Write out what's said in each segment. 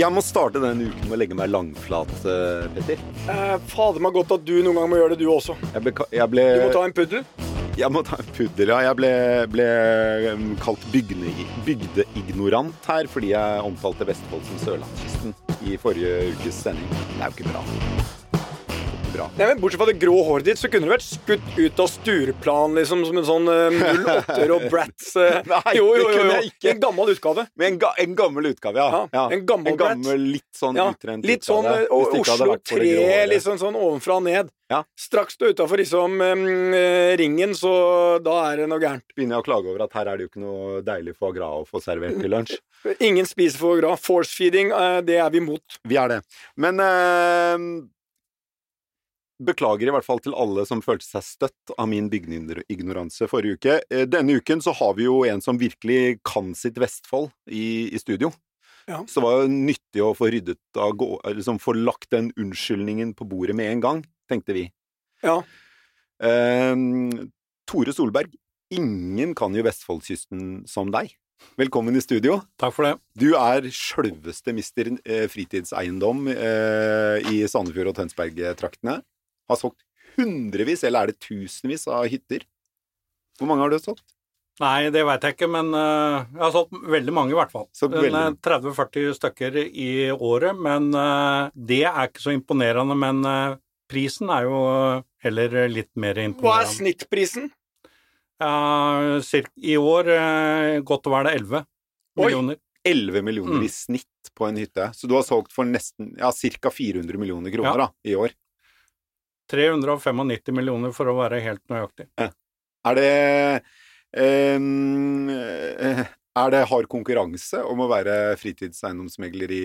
Jeg må starte denne uken med å legge meg langflat, eh, Petter. Eh, fader meg godt at du noen gang må gjøre det, du også. Jeg ble, jeg ble, Du må ta en puddel. jeg må ta en puddel, ja. Jeg ble, ble um, kalt bygne, bygdeignorant her fordi jeg omtalte Vestfold som sørlandskysten i forrige ukes sending. Det er jo ikke bra. Bra. Nei, men Bortsett fra det grå håret ditt, så kunne du vært skutt ut av Stureplan liksom som en sånn uh, 08-er og Bratz. eh. Nei, jo, jo, jo, jo. En gammel utgave. En, ga, en gammel utgave, ja. Ja, en gammel Brat. litt sånn Ja, utrent litt sånn utgave. eh, og hadde Oslo vært for det 3, liksom sånn ovenfra og ned. Ja. Straks du er utafor liksom um, eh, ringen, så da er det noe gærent. Begynner jeg å klage over at her er det jo ikke noe deilig foie gras å få servert til lunsj. Ingen spiser for gras. Force-feeding, eh, det er vi imot. Vi er det. Men eh, Beklager i hvert fall til alle som følte seg støtt av min bygdeignoranse forrige uke. Eh, Denne uken så har vi jo en som virkelig kan sitt Vestfold i, i studio. Ja. Så det var jo nyttig å få ryddet av gå, liksom få lagt den unnskyldningen på bordet med en gang, tenkte vi. Ja. Eh, Tore Solberg, ingen kan jo Vestfoldkysten som deg. Velkommen i studio. Takk for det. Du er sjølveste mister eh, fritidseiendom eh, i Sandefjord og Tønsberg-traktene. Har solgt hundrevis, eller er det tusenvis av hytter? Hvor mange har du solgt? Nei, det veit jeg ikke, men uh, jeg har solgt veldig mange i hvert fall. Veldig En, eh, mange. 30-40 stykker i året, men uh, det er ikke så imponerende. Men uh, prisen er jo heller litt mer imponerende. Hva er snittprisen? Uh, cirka, I år godt og vel 11 Oi. millioner. 11 millioner Mm. i snitt på en hytte. Så du har solgt for nesten ja, ca. 400 millioner kroner Ja. da, i år. 395 millioner for å være helt nøyaktig. Er det eh, Er det hard konkurranse om å være fritidseiendomsmegler i,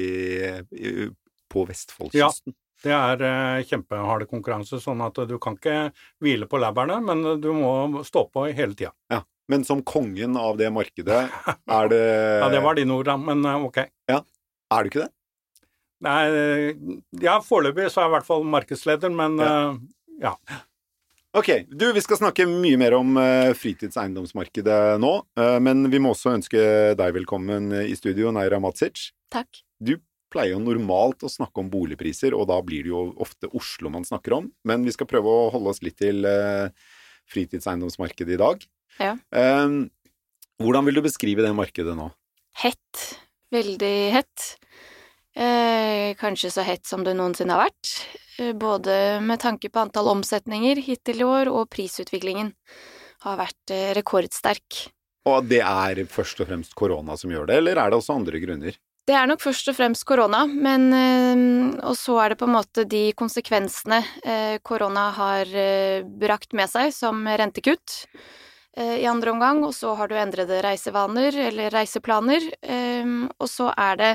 på Vestfoldkysten? Det er eh, kjempehard konkurranse, sånn at du kan ikke hvile på labberne, men du må stå på hele tida. Ja. Men som kongen av det markedet, er det Ja, det var dine ord, da, men ok. Ja. Er du ikke det? Nei, ja, foreløpig så er jeg i hvert fall markedsleder, men eh, ja. Ok, du, vi skal snakke mye mer om eh, fritidseiendomsmarkedet nå, eh, men vi må også ønske deg velkommen i studio, Neira Matsic. Takk. Du pleier jo normalt å snakke om boligpriser, og da blir det jo ofte Oslo man snakker om, men vi skal prøve å holde oss litt til fritidseiendomsmarkedet i dag. Ja. Hvordan vil du beskrive det markedet nå? Hett. Veldig hett. Eh, kanskje så hett som det noensinne har vært. Eh, både med tanke på antall omsetninger hittil i år, og prisutviklingen har vært eh, rekordsterk. Og det er først og fremst korona som gjør det, eller er det også andre grunner? Det er nok først og fremst korona, men Og så er det på en måte de konsekvensene korona har brakt med seg, som rentekutt i andre omgang, og så har du endrede reisevaner eller reiseplaner, og så er det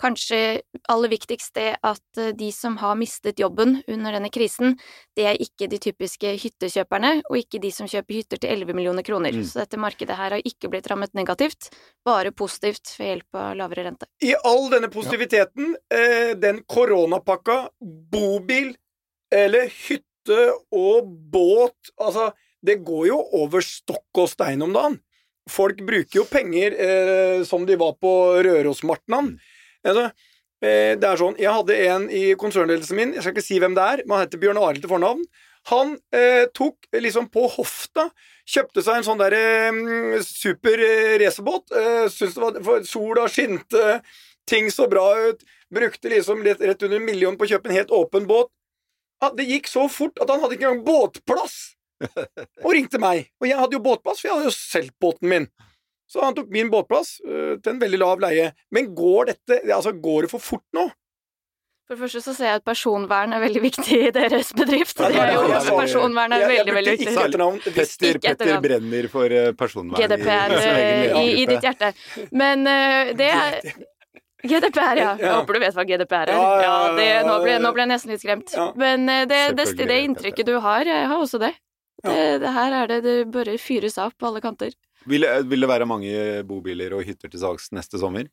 kanskje aller viktigst det at eh, de som har mistet jobben under denne krisen, det er ikke de typiske hyttekjøperne, og ikke de som kjøper hytter til 11 millioner kroner. Mm. Så dette markedet her har ikke blitt rammet negativt, bare positivt ved hjelp av lavere rente. I all denne positiviteten, eh, den koronapakka, bobil eller hytte og båt Altså, det går jo over stokk og stein om dagen. Folk bruker jo penger eh, som de var på Rørosmartnan. Altså, eh, det er sånn Jeg hadde en i konsernledelsen min, jeg skal ikke si hvem det er, men han heter Bjørn Arild til fornavn. Han eh, tok liksom på hofta Kjøpte seg en sånn der eh, super eh, racerbåt. Eh, syntes det var for Sola skinte, ting så bra ut. Brukte liksom rett, rett under en million på å kjøpe en helt åpen båt. Ah, det gikk så fort at han hadde ikke engang båtplass! Og ringte meg. Og jeg hadde jo båtplass, for jeg hadde jo solgt båten min. Så han tok min båtplass øh, til en veldig lav leie. Men går dette Altså, går det for fort nå? For det første så ser jeg at personvern er veldig viktig i deres bedrift. Det er jo Ja, ja, ja. Personvern er jeg veldig, brukte ikke viktig. etternavn. Petter, Petter brenner for eh, personvern GDPR i, egen eh, i, i ditt hjerte. Men uh, det er GDPR, ja. Jeg håper du vet hva GDPR er. Ja, ja, Ja, det, nå, ble, nå ble jeg nesten litt skremt. Ja. Men det, det, det, inntrykket du har, jeg har også det. Ja. Det, det her er det det bare fyres av på alle kanter. Vil, det- vil det være mange bobiler og hytter til salgs neste sommer?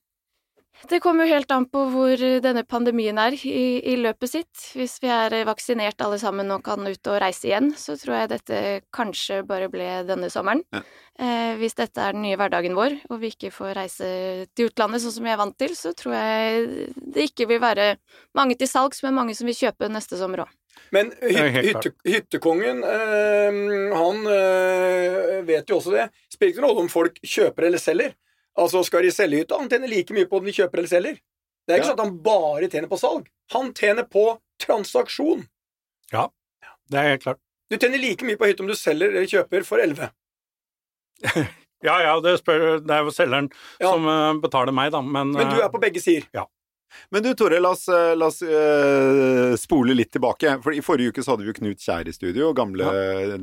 Det kommer jo helt an på hvor denne pandemien er i, i løpet sitt. Hvis vi er vaksinert alle sammen og kan ut og reise igjen, så tror jeg dette kanskje bare ble denne sommeren. Ja. Eh, hvis dette er den nye hverdagen vår, og vi ikke får reise til utlandet sånn som jeg er vant til, så tror jeg det ikke vil være mange til salgs, men mange som vil kjøpe neste sommer òg. Men hyt, hytte, hyttekongen, eh, han eh, vet jo også det. Spiller ikke noen rolle om folk kjøper eller selger. Altså, skal de selge hytta? Han tjener like mye på om de kjøper eller selger. Det er ikke Ja. sånn at han bare tjener på salg. Han tjener på transaksjon. Det er helt klart. Du tjener like mye på hytte om du selger eller kjøper for 11. Ja, ja, det, spør, det er jo selgeren Ja. som eh, betaler meg, da, men, Men du eh, er på begge sider. Men du Tore, la oss, eh, la oss uh, spole litt tilbake. For I forrige uke så hadde vi jo Knut Kjær i studio, gamle,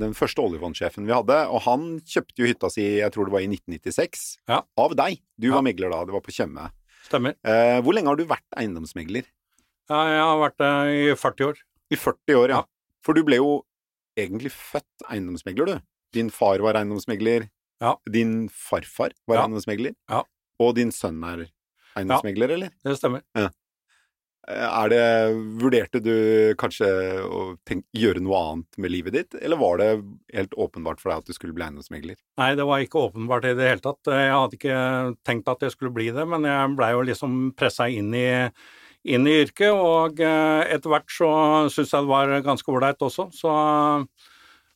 den første oljefondsjefen vi hadde. Og han kjøpte jo hytta si, jeg tror det var i 1996, Ja. av deg. Du Ja. var megler da, det var på Tjøme. stemmer. Uh, hvor lenge har du vært eiendomsmegler? Ja, jeg har vært det i 40 år. I 40 år, ja. Ja. For du ble jo egentlig født eiendomsmegler, du. Din far var eiendomsmegler. Ja. Din farfar var Ja. eiendomsmegler. Ja. Og din sønn er eiendomsmegler, eller? Det stemmer. Ja. Er det Vurderte du kanskje å tenke, gjøre noe annet med livet ditt, eller var det helt åpenbart for deg at du skulle bli eiendomsmegler? Nei, det var ikke åpenbart i det hele tatt. Jeg hadde ikke tenkt at jeg skulle bli det, men jeg blei jo liksom pressa inn i, inn i yrket, og eh, etter hvert så syns jeg det var ganske ålreit også. Så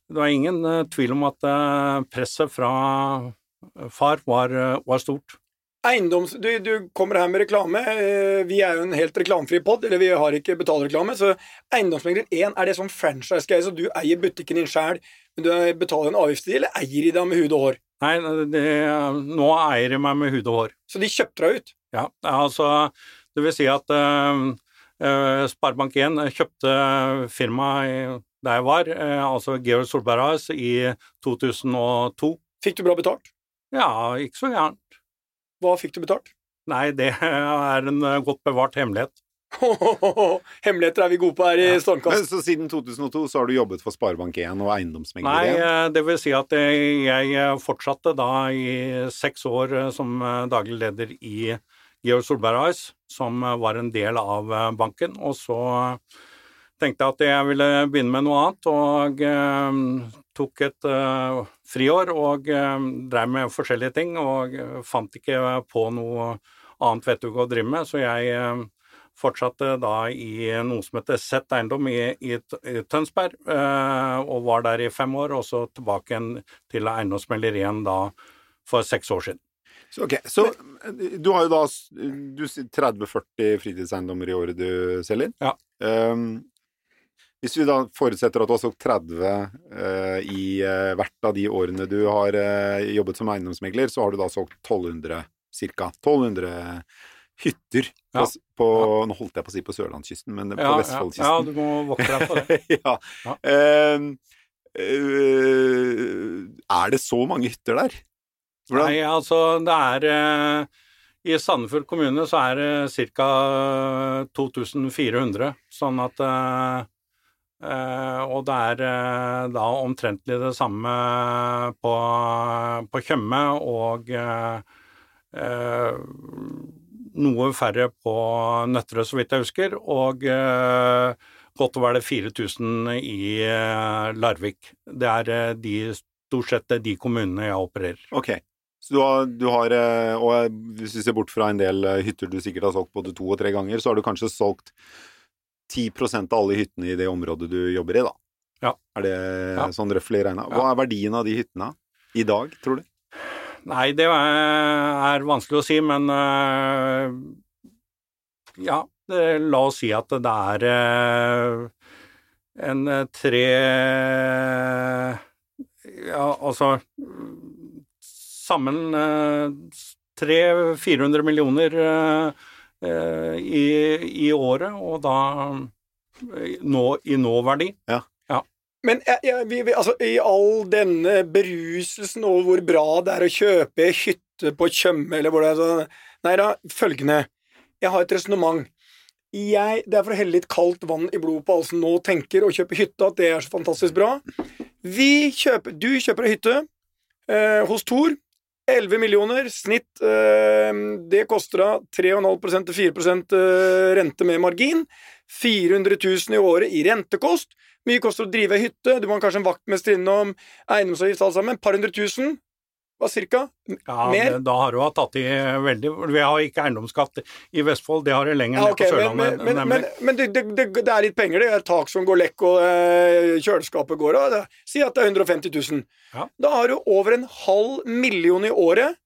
det var ingen eh, tvil om at eh, presset fra far var, eh, var stort. Eiendoms... Du, du kommer her med reklame. Eh, Vi er jo en helt reklamefri pod, eller vi har ikke betalereklame. Så eiendomsmegler 1, er det sånn franchise-greie, så du eier butikken din sjæl, men du betaler en avgift til de, eller eier de deg med hud og hår? Nei, det, nå eier de meg med hud og hår. Så de kjøpte deg ut? Ja, altså det vil si at uh, Sparebank1 kjøpte firmaet der jeg var, uh, altså Georg Solberg AS, i 2002. Fikk du bra betalt? Ja, ikke så gærent. Hva fikk du betalt? Nei, det er en eh, godt bevart hemmelighet. Hemmeligheter er vi gode på her i Men, Stormkast. så siden 2002 så har du jobbet for Sparebank1 og Eiendomsmegler Nei, 1? eh, det vil si at eh, jeg fortsatte da i seks år som daglig leder i Georg Solberg Ice, som var en del av banken. Og så tenkte jeg at jeg ville begynne med noe annet, og tok et uh, friår og uh, drev med forskjellige ting, og eh, fant ikke på noe annet vettug å drive med, så jeg uh, fortsatte da i noe som heter Sett Eiendom i, i, i Tønsberg, og var der i fem år, og så tilbake igjen til Eiendomsmelderien igjen da for seks år siden. Så, ok, så du har jo da s- du sier 30-40 fritidseiendommer i året du selger. Ja. Ehm, hvis vi da forutsetter at du har solgt 30 eh, i eh, hvert av de årene du har eh, jobbet som eiendomsmegler, så har du da solgt 1200 ca. 1200 hytter Ja. på, på ja. Nå holdt jeg på å si på sørlandskysten, men på Ja, ja, Vestfoldkysten. ja, du må vokte deg for det. ja. Ehm, eh, er det så mange hytter der? Hvordan- Nei, altså det er I Sandefjord kommune så er det ca. 2400, sånn at Og det er eh, da omtrentlig det samme på, på Tjøme og eh, eh, noe færre på Nøtterøy, så vidt jeg husker, og eh, godt og vel 4000 i eh, Larvik. Det er eh, de, stort sett de kommunene jeg opererer. Ok. Så du har, du har eh, Og eh, hvis vi ser bort fra en del eh, hytter du sikkert har solgt både to og tre ganger, så har du kanskje solgt 10% av alle hyttene i det området du jobber i, da. Ja. Er det Ja. sånn røftlig regna? Hva er verdien av de hyttene i dag, tror du? Nei, det er, vanskelig å si, men eh, ja, la oss si at det er eh, en eh, tre Ja, altså Sammen 300-400 millioner i, i året, og da eh, nå, i nåverdi. Men ja, ja, vi, vi, altså, i all denne beruselsen over hvor bra det er å kjøpe hytte på Tjøme, eller hvor det er sånn Nei da, følgende. Jeg har et resonnement. Jeg, det er for å helle litt kaldt vann i blodet på alle som nå tenker å kjøpe hytte, at det er så fantastisk bra. Vi kjøper, du kjøper ei hytte eh, hos Thor. 11 millioner, snitt eh, Det koster da 3,5 til 4 eh, rente med margin. 400 000 i året i rentekost. Mye koster å drive hytte, du må kanskje en vaktmester innom, eiendomsavgift, alt sammen. Par hundre tusen, hva cirka? Ja, Mer? Da har du tatt i veldig Vi har ikke eiendomsskatt i Vestfold, det har du lenger Ja, ned på Sørlandet. men, men, men, men det, det, det, er litt penger, det. er Tak som går lekk, og eh, kjøleskapet går av. Si at det er 150 000. Ja. Da har du over en halv million i året.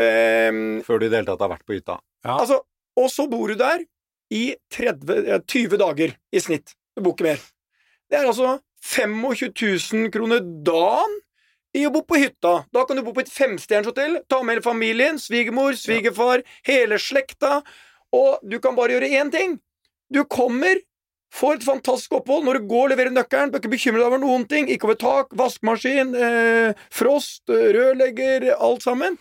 Ehm, Før du i det hele tatt har vært på hytta. Ja. Altså, og så bor du der i 30, eh, 20 dager i snitt. Du bor ikke mer. Det er altså 25 000 kroner dagen i å bo på hytta. Da kan du bo på et femstjerners hotell, ta med hele familien, svigermor, svigerfar, hele slekta, og du kan bare gjøre én ting. Du kommer, får et fantastisk opphold. Når du går, og leverer nøkkelen, bør ikke bekymre deg over noen ting. Ikke over tak, vaskemaskin, eh, frost, eh, rørlegger, alt sammen.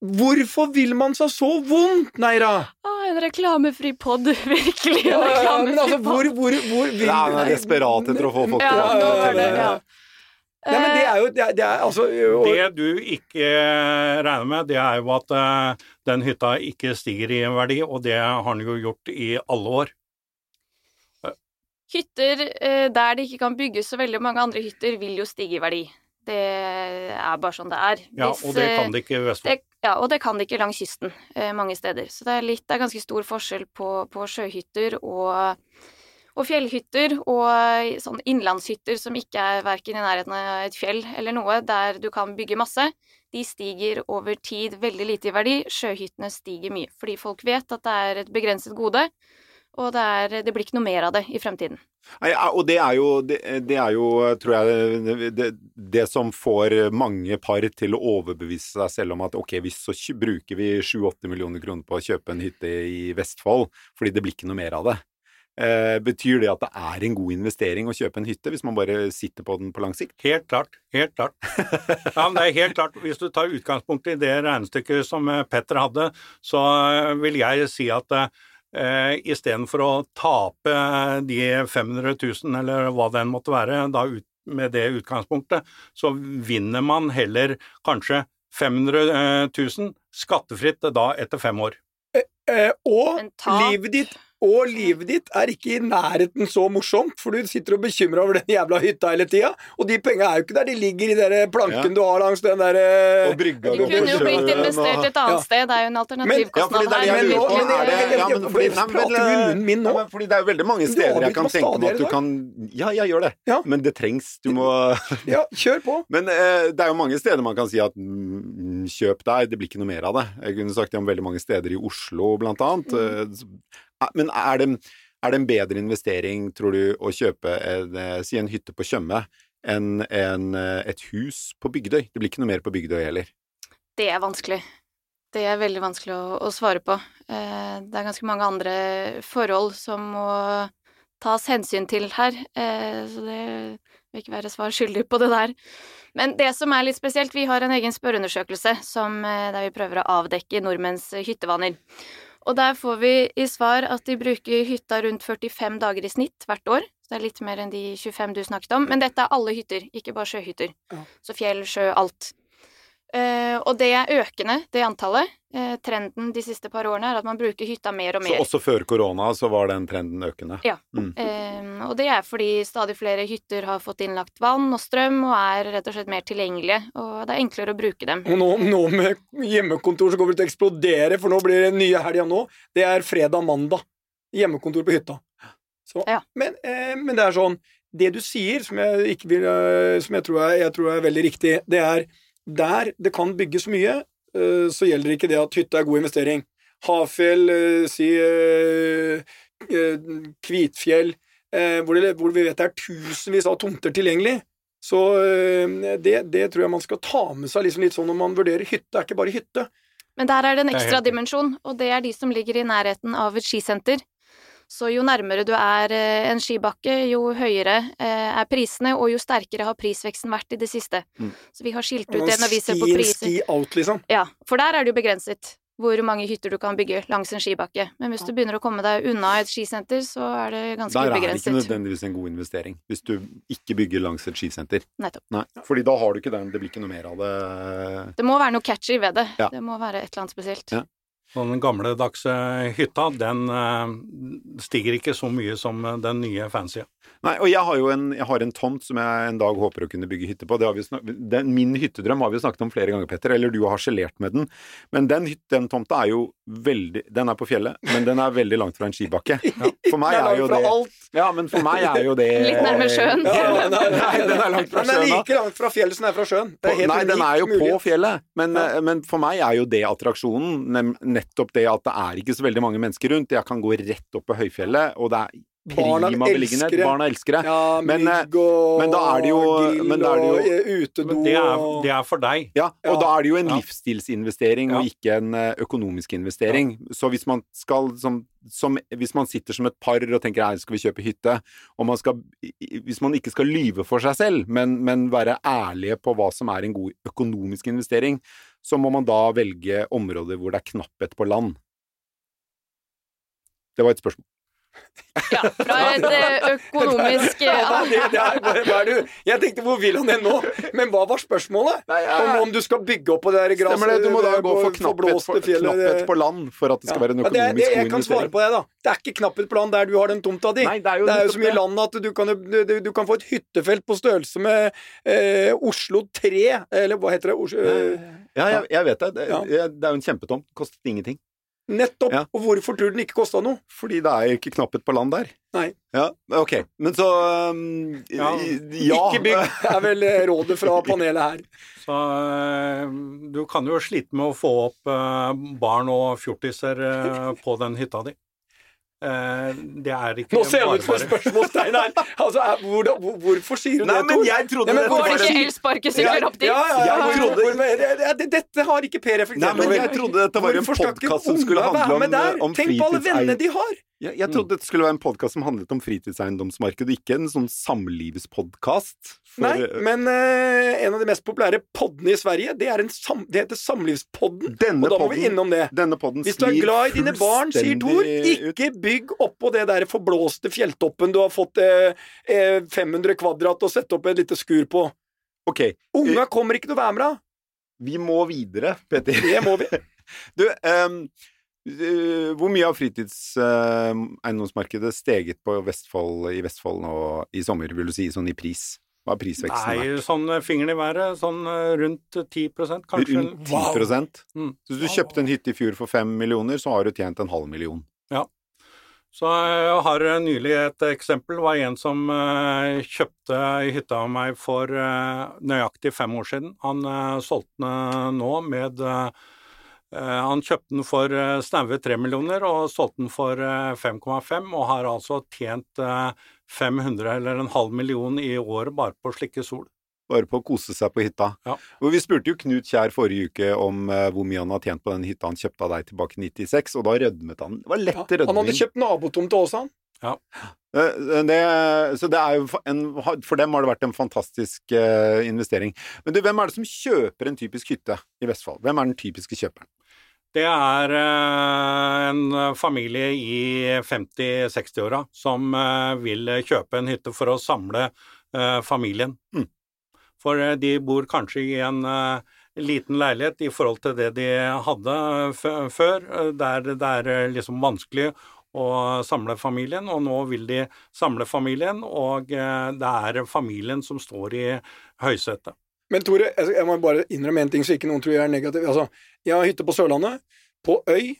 Hvorfor vil man seg så vondt, Neira? Å, en reklamefri pod, virkelig. En Ja, ja, reklamefri men altså, hvor, hvor, hvor vil Nei, han er desperat etter å få folk Ja, å ja, det. ja, ja. Nei, men det er jo Det er, det er altså og, Det du ikke regner med, det er jo at uh, den hytta ikke stiger i verdi, og det har den jo gjort i alle år. Hytter uh, der det ikke kan bygges så veldig mange andre hytter, vil jo stige i verdi. Det er bare sånn det er. Ja, Hvis, og det eh, kan det ikke i Vestfold. det, ja, og det kan det ikke langs kysten eh, mange steder. Så det er, litt, det er ganske stor forskjell på, på sjøhytter og, og fjellhytter og sånn innlandshytter som ikke er verken i nærheten av et fjell eller noe, der du kan bygge masse. De stiger over tid veldig lite i verdi. Sjøhyttene stiger mye, fordi folk vet at det er et begrenset gode, og det, er, det blir ikke noe mer av det i fremtiden. Nei, og det er jo, det, det er jo tror jeg, det, det som får mange par til å overbevise seg selv om at ok, hvis så bruker vi 7-8 millioner kroner på å kjøpe en hytte i Vestfold, fordi det blir ikke noe mer av det. Eh, betyr det at det er en god investering å kjøpe en hytte, hvis man bare sitter på den på lang sikt? Helt klart. Helt klart. Ja, men det er helt klart. Hvis du tar utgangspunkt i det regnestykket som eh, Petter hadde, så eh, vil jeg si at eh, istedenfor å tape de 500 000, eller hva det enn måtte være, da ut, med det utgangspunktet, så vinner man heller kanskje 500 000 skattefritt da etter fem år. eh, og livet ditt og livet ditt er ikke i nærheten så morsomt, for du sitter og bekymrer over den jævla hytta hele tida, og de penga er jo ikke der, de ligger i den planken Ja. du har langs den der eh, Og brygga du kunne jo blitt investert et annet Ja. sted, det er jo en alternativkostnad er her. men Er Prater du i munnen min nå? Ja, fordi det er jo veldig mange steder jeg kan tenke meg at du kan Ja, jeg gjør det, Ja. men det trengs. Du må Ja, kjør på. Men eh, det er jo mange steder man kan si at mm, kjøp deg, det blir ikke noe mer av det. Jeg kunne sagt det om veldig mange steder i Oslo, blant annet. S- eh, Men er det, er det en bedre investering, tror du, å kjøpe en, eh, si en hytte på Tjøme enn en, eh, et hus på Bygdøy? Det blir ikke noe mer på Bygdøy heller. Det er vanskelig. Det er veldig vanskelig å, å svare på. Eh, det er ganske mange andre forhold som må tas hensyn til her, eh, så det vil ikke være svar skyldig på det der. Men det som er litt spesielt, vi har en egen spørreundersøkelse som, eh, der vi prøver å avdekke nordmenns hyttevaner. Og der får vi i svar at de bruker hytta rundt 45 dager i snitt hvert år. Så det er litt mer enn de 25 du snakket om. Men dette er alle hytter, ikke bare sjøhytter. Ja. Så fjell, sjø, alt. Eh, og det er økende, det antallet. Eh, trenden de siste par årene er at man bruker hytta mer og mer. Så også før korona så var den trenden økende. Ja. Eh, og det er fordi stadig flere hytter har fått innlagt vann og strøm og er rett og slett mer tilgjengelige, og det er enklere å bruke dem. Og nå, nå med hjemmekontor så kommer det til å eksplodere, for nå blir det nye helga nå. Det er fredag-mandag. Hjemmekontor på hytta. Så, Ja. men, eh, men det er sånn Det du sier, som jeg, ikke vil, som jeg, tror, er, jeg tror er veldig riktig, det er der det kan bygges mye, eh, så gjelder ikke det at hytte er god investering. Hafjell, eh, si eh, eh, Kvitfjell, hvor, det, hvor vi vet det er tusenvis av tomter tilgjengelig. Så det, det tror jeg man skal ta med seg liksom litt sånn når man vurderer hytte. Det er ikke bare hytte. Men der er det en ekstra dimensjon, og det er de som ligger i nærheten av et skisenter. Så jo nærmere du er eh, en skibakke, jo høyere eh, er prisene, og jo sterkere har prisveksten vært i det siste. Mm. Så vi har skilt ut det når vi ser på priser. ski out, liksom. Ja, for der er det jo begrenset hvor mange hytter du kan bygge langs en skibakke. Men hvis du begynner å komme deg unna et skisenter, så er det ganske Der er det ikke nødvendigvis en god investering, hvis du ikke bygger langs et skisenter. Nettopp. Nei, fordi da har du ikke den, det blir ikke noe mer av det. Det må være noe catchy ved det. Ja. Det må være et eller annet spesielt. Ja. Den gamledagse hytta, den eh, stiger ikke så mye som eh, den nye fancy. Nei, og jeg har jo en, jeg har en tomt som jeg en dag håper å kunne bygge hytte på. Det har vi snak den, min hyttedrøm har vi jo snakket om flere ganger, Petter, eller du har harselert med den. Men den, den tomta er jo veldig Den er på fjellet, men den er veldig langt fra en skibakke. For meg er jo det alt. Ja, men for meg er jo det Litt nærme sjøen. Ja, nei, nei, Nei, den er langt fra sjøen. den er like langt fra fjellet som den er fra sjøen. Det er helt Nei, den er jo på fjellet, men, Ja. eh, men for meg er jo det attraksjonen. Nettopp det at det er ikke så veldig mange mennesker rundt. Jeg kan gå rett opp på høyfjellet, og det er Barna elsker det. Barna elsker det. Ja, Men, eh, mygg og men da er det jo- men da er det jo- og eh, utedo det er, det er for deg. Ja, og Ja. da er det jo en Ja. livsstilsinvestering og ikke en eh, økonomisk investering. Så hvis man skal som, som Hvis man sitter som et par og tenker her skal vi kjøpe hytte, og man skal Hvis man ikke skal lyve for seg selv, men, men være ærlige på hva som er en god økonomisk investering, så må man da velge områder hvor det er knapphet på land. Det var et spørsmål. Ja, fra et eh, økonomisk Ja, ja. det, det er, hva er du? Jeg tenkte hvor vil han hen nå? Men hva var spørsmålet? Om, om du skal bygge opp på det der gresset Stemmer det, du må da gå for knapphet, for, knapphet på land for at det skal Ja. være en Ja, det økonomisk god god Jeg kan svare på det, da. Det er ikke knapphet på land der du har den tomta di. Nei, det er jo det er jo så mye det. land at du kan, du, du kan få et hyttefelt på størrelse med eh, Oslo 3, eller hva heter det? Oslo, eh, Ja, jeg, jeg vet det. Det, Ja. det er jo en kjempetomt. Kostet ingenting. Nettopp. Ja. Og hvorfor tror du den ikke kosta noe? Fordi det er ikke knapphet på land der. Nei. Ja, ok. Men så um, Ja. ja. Ikke bygg, er vel eh, rådet fra panelet her. Så eh, du kan jo slite med å få opp eh, barn og fjortiser på den hytta di. Eh, det er ikke Nå ser han ut som et spørsmålstegn her! Altså, er, hvor, hvor, hvorfor sier du Nei, det, men Tor? jeg trodde Nei, men Går det ikke elsparkesykler opp dit? Ja, ja, ja, Jeg trodde- det- Dette har ikke Per reflektert Nei, men over. jeg trodde dette var en podkast som skulle handle om, der? om Tenk på alle vennene de har! Jeg, jeg trodde dette skulle være en podkast som handlet om fritidseiendomsmarkedet, ikke en sånn samlivspodkast. For- Nei, men uh, en av de mest populære poddene i Sverige, det, er en sam, det heter Samlivspodden. Denne og da må vi innom det. Denne podden Hvis du er glad i dine barn, sier Tor, ikke bygg oppå det der forblåste fjelltoppen du har fått uh, uh, 500 kvadrat og sette opp et lite skur på. Ok, Unga kommer ikke til å være med da. vi må videre, Petter. Det må vi. Du, eh, hvor mye har fritidseiendomsmarkedet steget på Vestfold, i Vestfold nå i sommer, vil du si, sånn i pris? Hva har prisveksten Nei, vært? sånn eh, fingeren i været, sånn eh, rundt 10 kanskje. Rundt 10 Wow. Mm. Så hvis du kjøpte en hytte i fjor for fem millioner, så har du tjent en halv million. Ja. Så jeg har eh, nylig et eksempel. Det var en som eh, kjøpte hytta av meg for eh, nøyaktig fem år siden. Han eh, solgte den nå med eh, eh, Han kjøpte den for uh, snaue tre millioner og solgte den for eh, 5,5, og har altså tjent eh, 500 eller en halv million i året bare på å slikke sol. Bare på å kose seg på hytta. Ja. Og vi spurte jo Knut Kjær forrige uke om eh, hvor mye han har tjent på den hytta han kjøpte av deg tilbake i 96, og da rødmet han. Det var lett Han rødming. hadde kjøpt nabotomte oss, han. Ja. Det, så det er jo en, for dem har det vært en fantastisk eh, investering. Men du, hvem er det som kjøper en typisk hytte i Vestfold? Hvem er den typiske kjøperen? Det er eh, en familie i 50-60-åra som eh, vil kjøpe en hytte for å samle eh, familien. Mm. For eh, de bor kanskje i en eh, liten leilighet i forhold til det de hadde før, eh, der det er eh, liksom vanskelig å samle familien, og nå vil de samle familien, og eh, det er familien som står i høysetet. Men Tore, jeg jeg må bare innrømme en ting så ikke noen tror jeg er negativ. Altså, jeg har hytte på Sørlandet, på øy.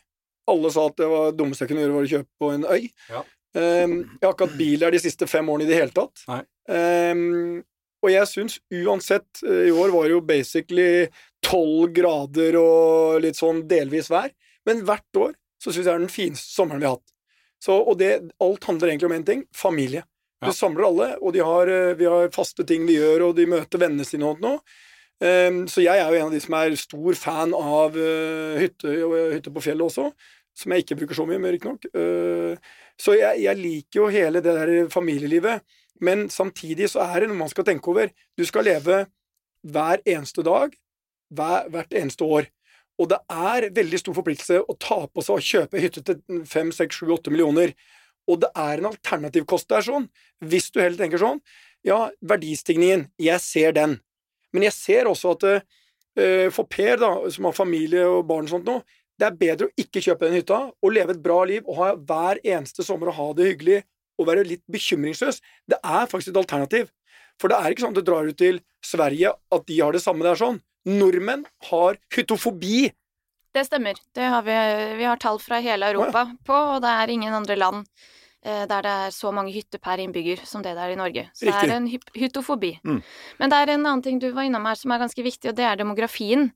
Alle sa at det var dummeste jeg kunne gjøre, var å kjøpe på en øy. Ja. Um, jeg har ikke hatt bil der de siste fem årene i det hele tatt. Ehm, og jeg syns uansett eh, I år var det jo basically tolv grader og litt sånn delvis vær. Men hvert år så syns jeg det er den fineste sommeren vi har hatt. Så, og det, alt handler egentlig om én ting familie. Ja. samler alle, og har, eh, vi har faste ting vi gjør, og de møter vennene sine og nå. Um, så jeg er jo en av de som er stor fan av uh, hytte, hytte på fjellet også, som jeg ikke bruker så mye, riktignok. Så jeg, jeg, liker jo hele det der familielivet, men samtidig så er det noe man skal tenke over. Du skal leve hver eneste dag, hver, hvert eneste år. Og det er veldig stor forpliktelse å ta på seg og kjøpe hytte til 5, 6, 7, 8 millioner. Og det er en alternativ kost der sånn. Hvis du heller tenker sånn, ja, verdistigningen, jeg ser den. Men jeg ser også at uh, for Per, da, som har familie og barn og sånt nå, det er bedre å ikke kjøpe den hytta og leve et bra liv og ha hver eneste sommer og ha det hyggelig og være litt bekymringsløs. Det er faktisk et alternativ. For det er ikke sånn at du drar ut til Sverige at de har det samme der sånn. Nordmenn har hytofobi. Det stemmer. Det har vi, vi, har tall fra hele Europa oh, ja. på, og det er ingen andre land eh, der det er så mange hytter per innbygger som det det er i Norge. Så Riktig. det er en hytofobi. Mm. Men det er en annen ting du var innom her som er ganske viktig, og det er demografien.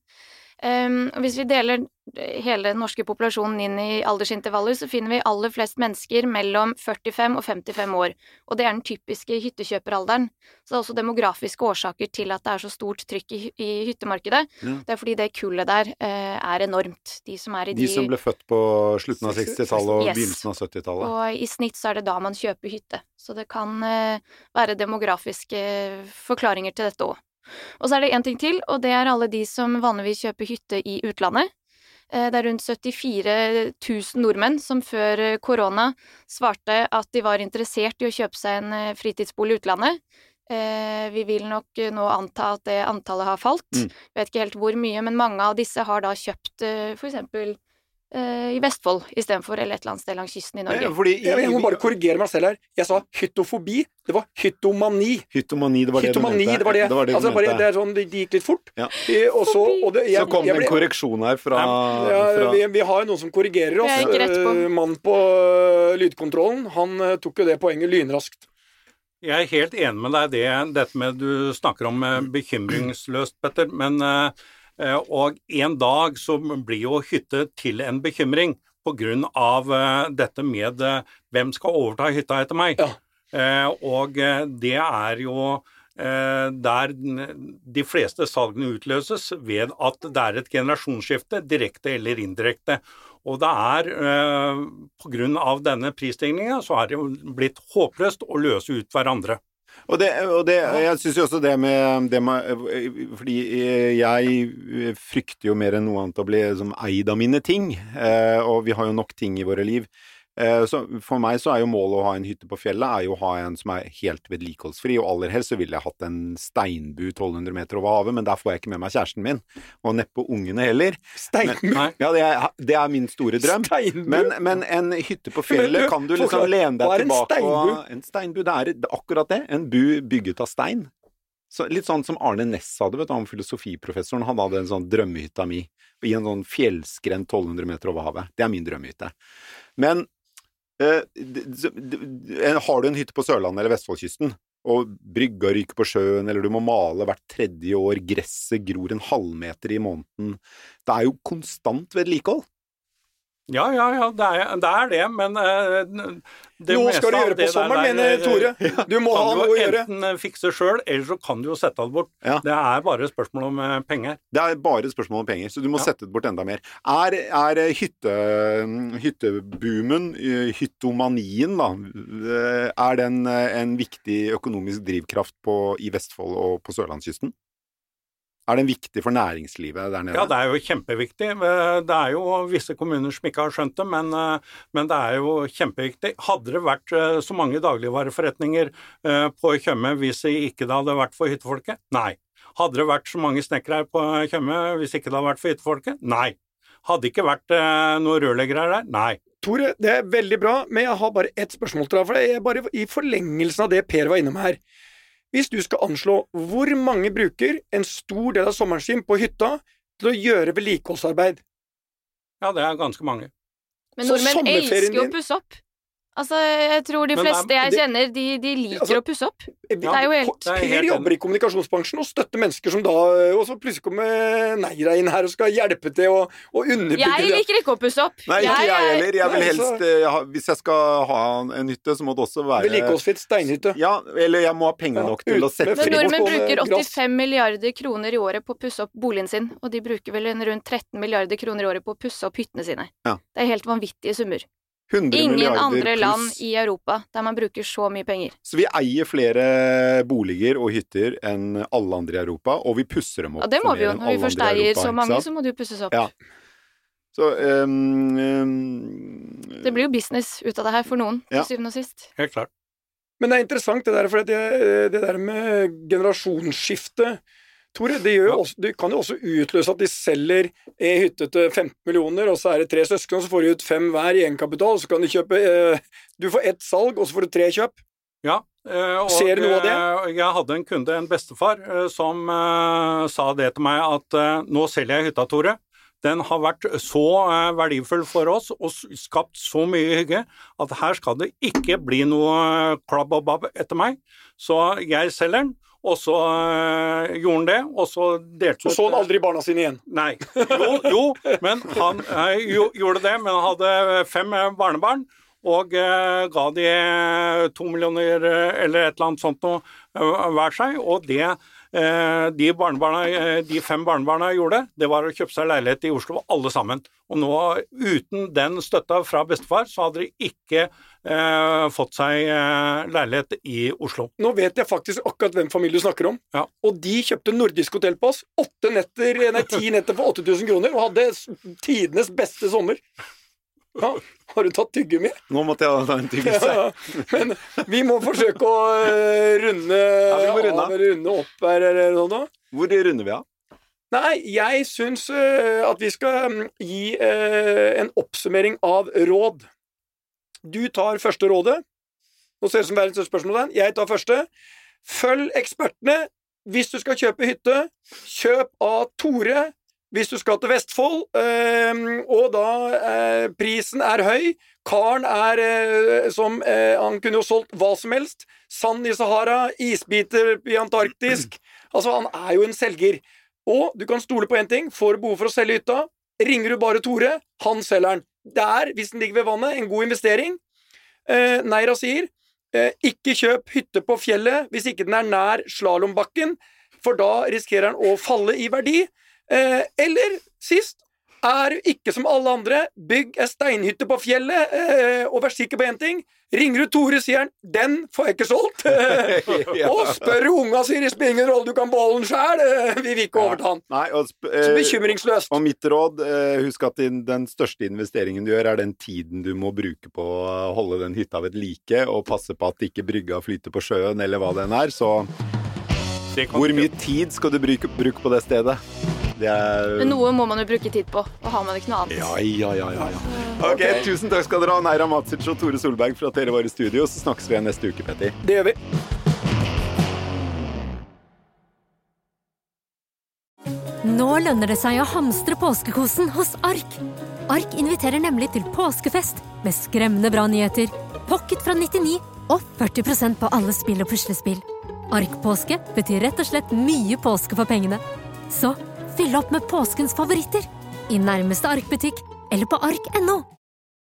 Um, hvis vi deler hele den norske populasjonen inn i aldersintervaller, så finner vi aller flest mennesker mellom 45 og 55 år. Og det er den typiske hyttekjøperalderen. Så det er også demografiske årsaker til at det er så stort trykk i, i hyttemarkedet. Ja. Det er fordi det kullet der uh, er enormt. De som er i de De som ble født på slutten av 60-tallet og yes. begynnelsen av 70-tallet. Og i snitt så er det da man kjøper hytte. Så det kan uh, være demografiske forklaringer til dette òg. Og så er det én ting til, og det er alle de som vanligvis kjøper hytte i utlandet. Eh, det er rundt 74 000 nordmenn som før eh, korona svarte at de var interessert i å kjøpe seg en eh, fritidsbolig i utlandet. Vi vil nok nå anta at det antallet har falt. Mm. Vet ikke helt hvor mye, men mange av disse har da kjøpt for eksempel i Vestfold istedenfor eller et eller annet sted langs kysten i Norge. Fordi, jeg, jeg, må bare korrigere meg selv her. Jeg sa hyttofobi. Det var hyttomani. Hyttomani, det var det hyttomani, du mente. Det var det. det, var det altså, bare, det er sånn, det gikk litt fort. Ja. Og så, og det, jeg, så kom det en korreksjon her fra, ja, fra... Vi, vi, har jo noen som korrigerer oss. På. Eh, mannen på lydkontrollen, han tok jo det poenget lynraskt. Jeg er helt enig med deg det, dette med du snakker om bekymringsløst, Petter. Men uh, Eh, og en dag så blir jo hytte til en bekymring av eh, dette med eh, hvem skal overta hytta etter meg. Ja. Og det er jo der de fleste salgene utløses ved at det er et generasjonsskifte, direkte eller indirekte. Og det er eh, pga. denne prisstigninga så er det jo blitt håpløst å løse ut hverandre. Og, det, og det, jeg syns jo også det med, det med, Fordi jeg frykter jo mer enn noe annet å bli som eid av mine ting. Eh, og vi har jo nok ting i våre liv. Eh, så for meg så er jo målet å ha en hytte på fjellet er jo å ha en som er helt vedlikeholdsfri, og aller helst så ville jeg hatt en steinbu 1200 meter over havet, men der får jeg ikke med meg kjæresten min, og neppe ungene heller. Steinbu? ja, det er, det er, min store drøm. Steinbu? Men, men en hytte på fjellet kan du liksom lene deg tilbake og En steinbu, det er akkurat det. En bu bygget av stein. Så litt sånn som Arne Næss hadde, vet du, han filosofiprofessoren. Han hadde en sånn drømmehytta mi i en sånn fjellskrent 1200 meter over havet. Det er min drømmehytte. Men har du en hytte på Sørlandet eller Vestfoldkysten, og brygga ryker på sjøen, eller du må male hvert tredje år, gresset gror en halvmeter i måneden Det er jo konstant vedlikehold. Ja, ja, ja, det er det, er det men uh, det Nå skal du gjøre på sommeren, mener Tore. Eh, du må ha noe å gjøre. Kan du enten fikse sjøl, eller så kan du jo sette det bort. Ja. Det er bare spørsmål om penger. Det er bare spørsmål om penger, så du må ja. sette det bort enda mer. Er, er hytte, hytteboomen, hyttomanien, da, er den en viktig økonomisk drivkraft på, i Vestfold og på sørlandskysten? Er den viktig for næringslivet der nede? Ja, det er jo kjempeviktig. Eh, det er jo visse kommuner som ikke har skjønt det, men, eh, men det er jo kjempeviktig. Hadde det vært eh, så mange dagligvareforretninger på Tjøme hvis det ikke hadde vært for hyttefolket? Nei. Hadde det vært så mange snekkere på Tjøme hvis ikke det hadde vært for hyttefolket? Nei. Hadde det ikke vært noen rørleggere her? Nei. Tore, det er veldig bra, men jeg har bare ett spørsmål til deg. For det er bare i forlengelsen av det Per var innom her. Hvis du skal anslå hvor mange bruker en stor del av sommeren sin på hytta til å gjøre vedlikeholdsarbeid Ja, det er ganske mange. Men nordmenn elsker jo å pusse opp. Altså, jeg tror de fleste det er- jeg kjenner, de, de liker Altså, å pusse opp. Vi- Det er jo helt- det er Per jobber i kommunikasjonsbransjen og støtter mennesker som da Og så plutselig kommer Neira inn her og skal hjelpe til å, og underbygge Jeg det. liker ikke å pusse opp. Nei, ikke jeg er- heller. Jeg vil helst så- eh, Hvis jeg skal ha en hytte, så må det også være Vedlikeholdsfritt steinhytte. Ja, eller jeg må ha penger nok til å sette fri. Men nordmenn bruker 85 milliarder kroner i året på å pusse opp boligen sin, og de bruker vel rundt 13 milliarder kroner i året på å pusse opp hyttene sine. Ja. Det er helt vanvittige summer. 100 Ingen andre land pluss. i Europa der man bruker så mye penger. Så vi eier flere boliger og hytter enn alle andre i Europa, og vi pusser dem opp. Ja, det må vi jo. Når vi først eier så mange, så må det jo pusses opp. Ja. Så um, um, Det blir jo business ut av det her for noen, Ja. syvende og sist. Helt klart. Men det er interessant det der, for det, det der med generasjonsskifte Tore, det, også, det kan jo også utløse at de selger ei hytte til 15 millioner, og så er det tre søsken, og så får de ut fem hver i egenkapital, og så kan de kjøpe eh, Du får ett salg, og så får du tre kjøp. Ja, eh, og Ser du noe av det? eh, jeg hadde en kunde, en bestefar, eh, som eh, sa det til meg at eh, nå selger jeg hytta, Tore. Den har vært så eh, verdifull for oss og skapt så mye hygge at her skal det ikke bli noe eh, klabb og babb etter meg. Så jeg selger den, og så øh, gjorde han det, og så delte Og så han aldri barna sine igjen. Nei. Jo, jo men han øh, jo, gjorde det, men han hadde fem eh, barnebarn. Og øh, ga de to millioner eller et eller annet sånt noe hver seg. Og det de, barnebarna, eh, de fem barnebarna gjorde, det var å kjøpe seg leilighet i Oslo, alle sammen. Og nå, uten den støtta fra bestefar, så hadde de ikke eh, fått seg eh, leilighet i Oslo. Nå vet jeg faktisk akkurat hvem familie du snakker om. Ja. Og de kjøpte nordisk hotell på oss. Åtte netter, nei, ti netter for 8000 kroner, og hadde tidenes beste sommer. Ja, har du tatt tyggegummi? Nå måtte jeg ta en tyggelse. Ja, men vi må forsøke å eh, runde, ja, runde. av, runde opp her, eller noe sånt. Hvor runder vi av? Nei, jeg syns uh, at vi skal um, gi uh, en oppsummering av råd. Du tar første rådet. Nå ser det ut som verdens største spørsmål. den. Jeg tar første. Følg ekspertene. Hvis du skal kjøpe hytte, kjøp av Tore. Hvis du skal til Vestfold, eh, og da eh, prisen er høy Karen er eh, som eh, Han kunne jo solgt hva som helst. Sand i Sahara, isbiter i Antarktisk. Altså, han er jo en selger. Og du kan stole på én ting. Får du behov for å selge hytta, ringer du bare Tore. Han selger den. Det er, hvis den ligger ved vannet, en god investering. Neira sier ikke kjøp hytte på fjellet hvis ikke den er nær slalåmbakken, for da risikerer den å falle i verdi. Eh, eller sist er ikke som alle andre, bygg ei steinhytte på fjellet, eh, og vær sikker på én ting. Ringer du Tore, sier han 'den får jeg ikke solgt'. Ja. og spør unga, sier det spiller ingen rolle, du kan beholde den sjæl. Vi vil ikke overta den. Nei, og, sp- Så eh, bekymringsløst. og mitt råd, eh, husk at din- den største investeringen du gjør, er den tiden du må bruke på å holde den hytta ved like, og passe på at ikke brygga flyter på sjøen, eller hva den er. Så hvor mye tid skal du bruke, bruke på det stedet? Det er Men noe må man jo bruke tid på, og har man ikke noe annet. Ja, ja, ja, ja, ja. Ok, Tusen takk skal dere ha, Neira Matsic og Tore Solberg, for at dere var i studio. Så snakkes vi igjen neste uke, Petter. Det gjør vi. Nå lønner det seg å hamstre påskekosen hos Ark. Ark inviterer nemlig til påskefest med skremmende bra nyheter, pocket fra 99 og 40% på alle spill og puslespill. Ark-påske betyr rett og slett mye påske for pengene. Så fyll opp med påskens favoritter i nærmeste Ark-butikk eller på ark.no.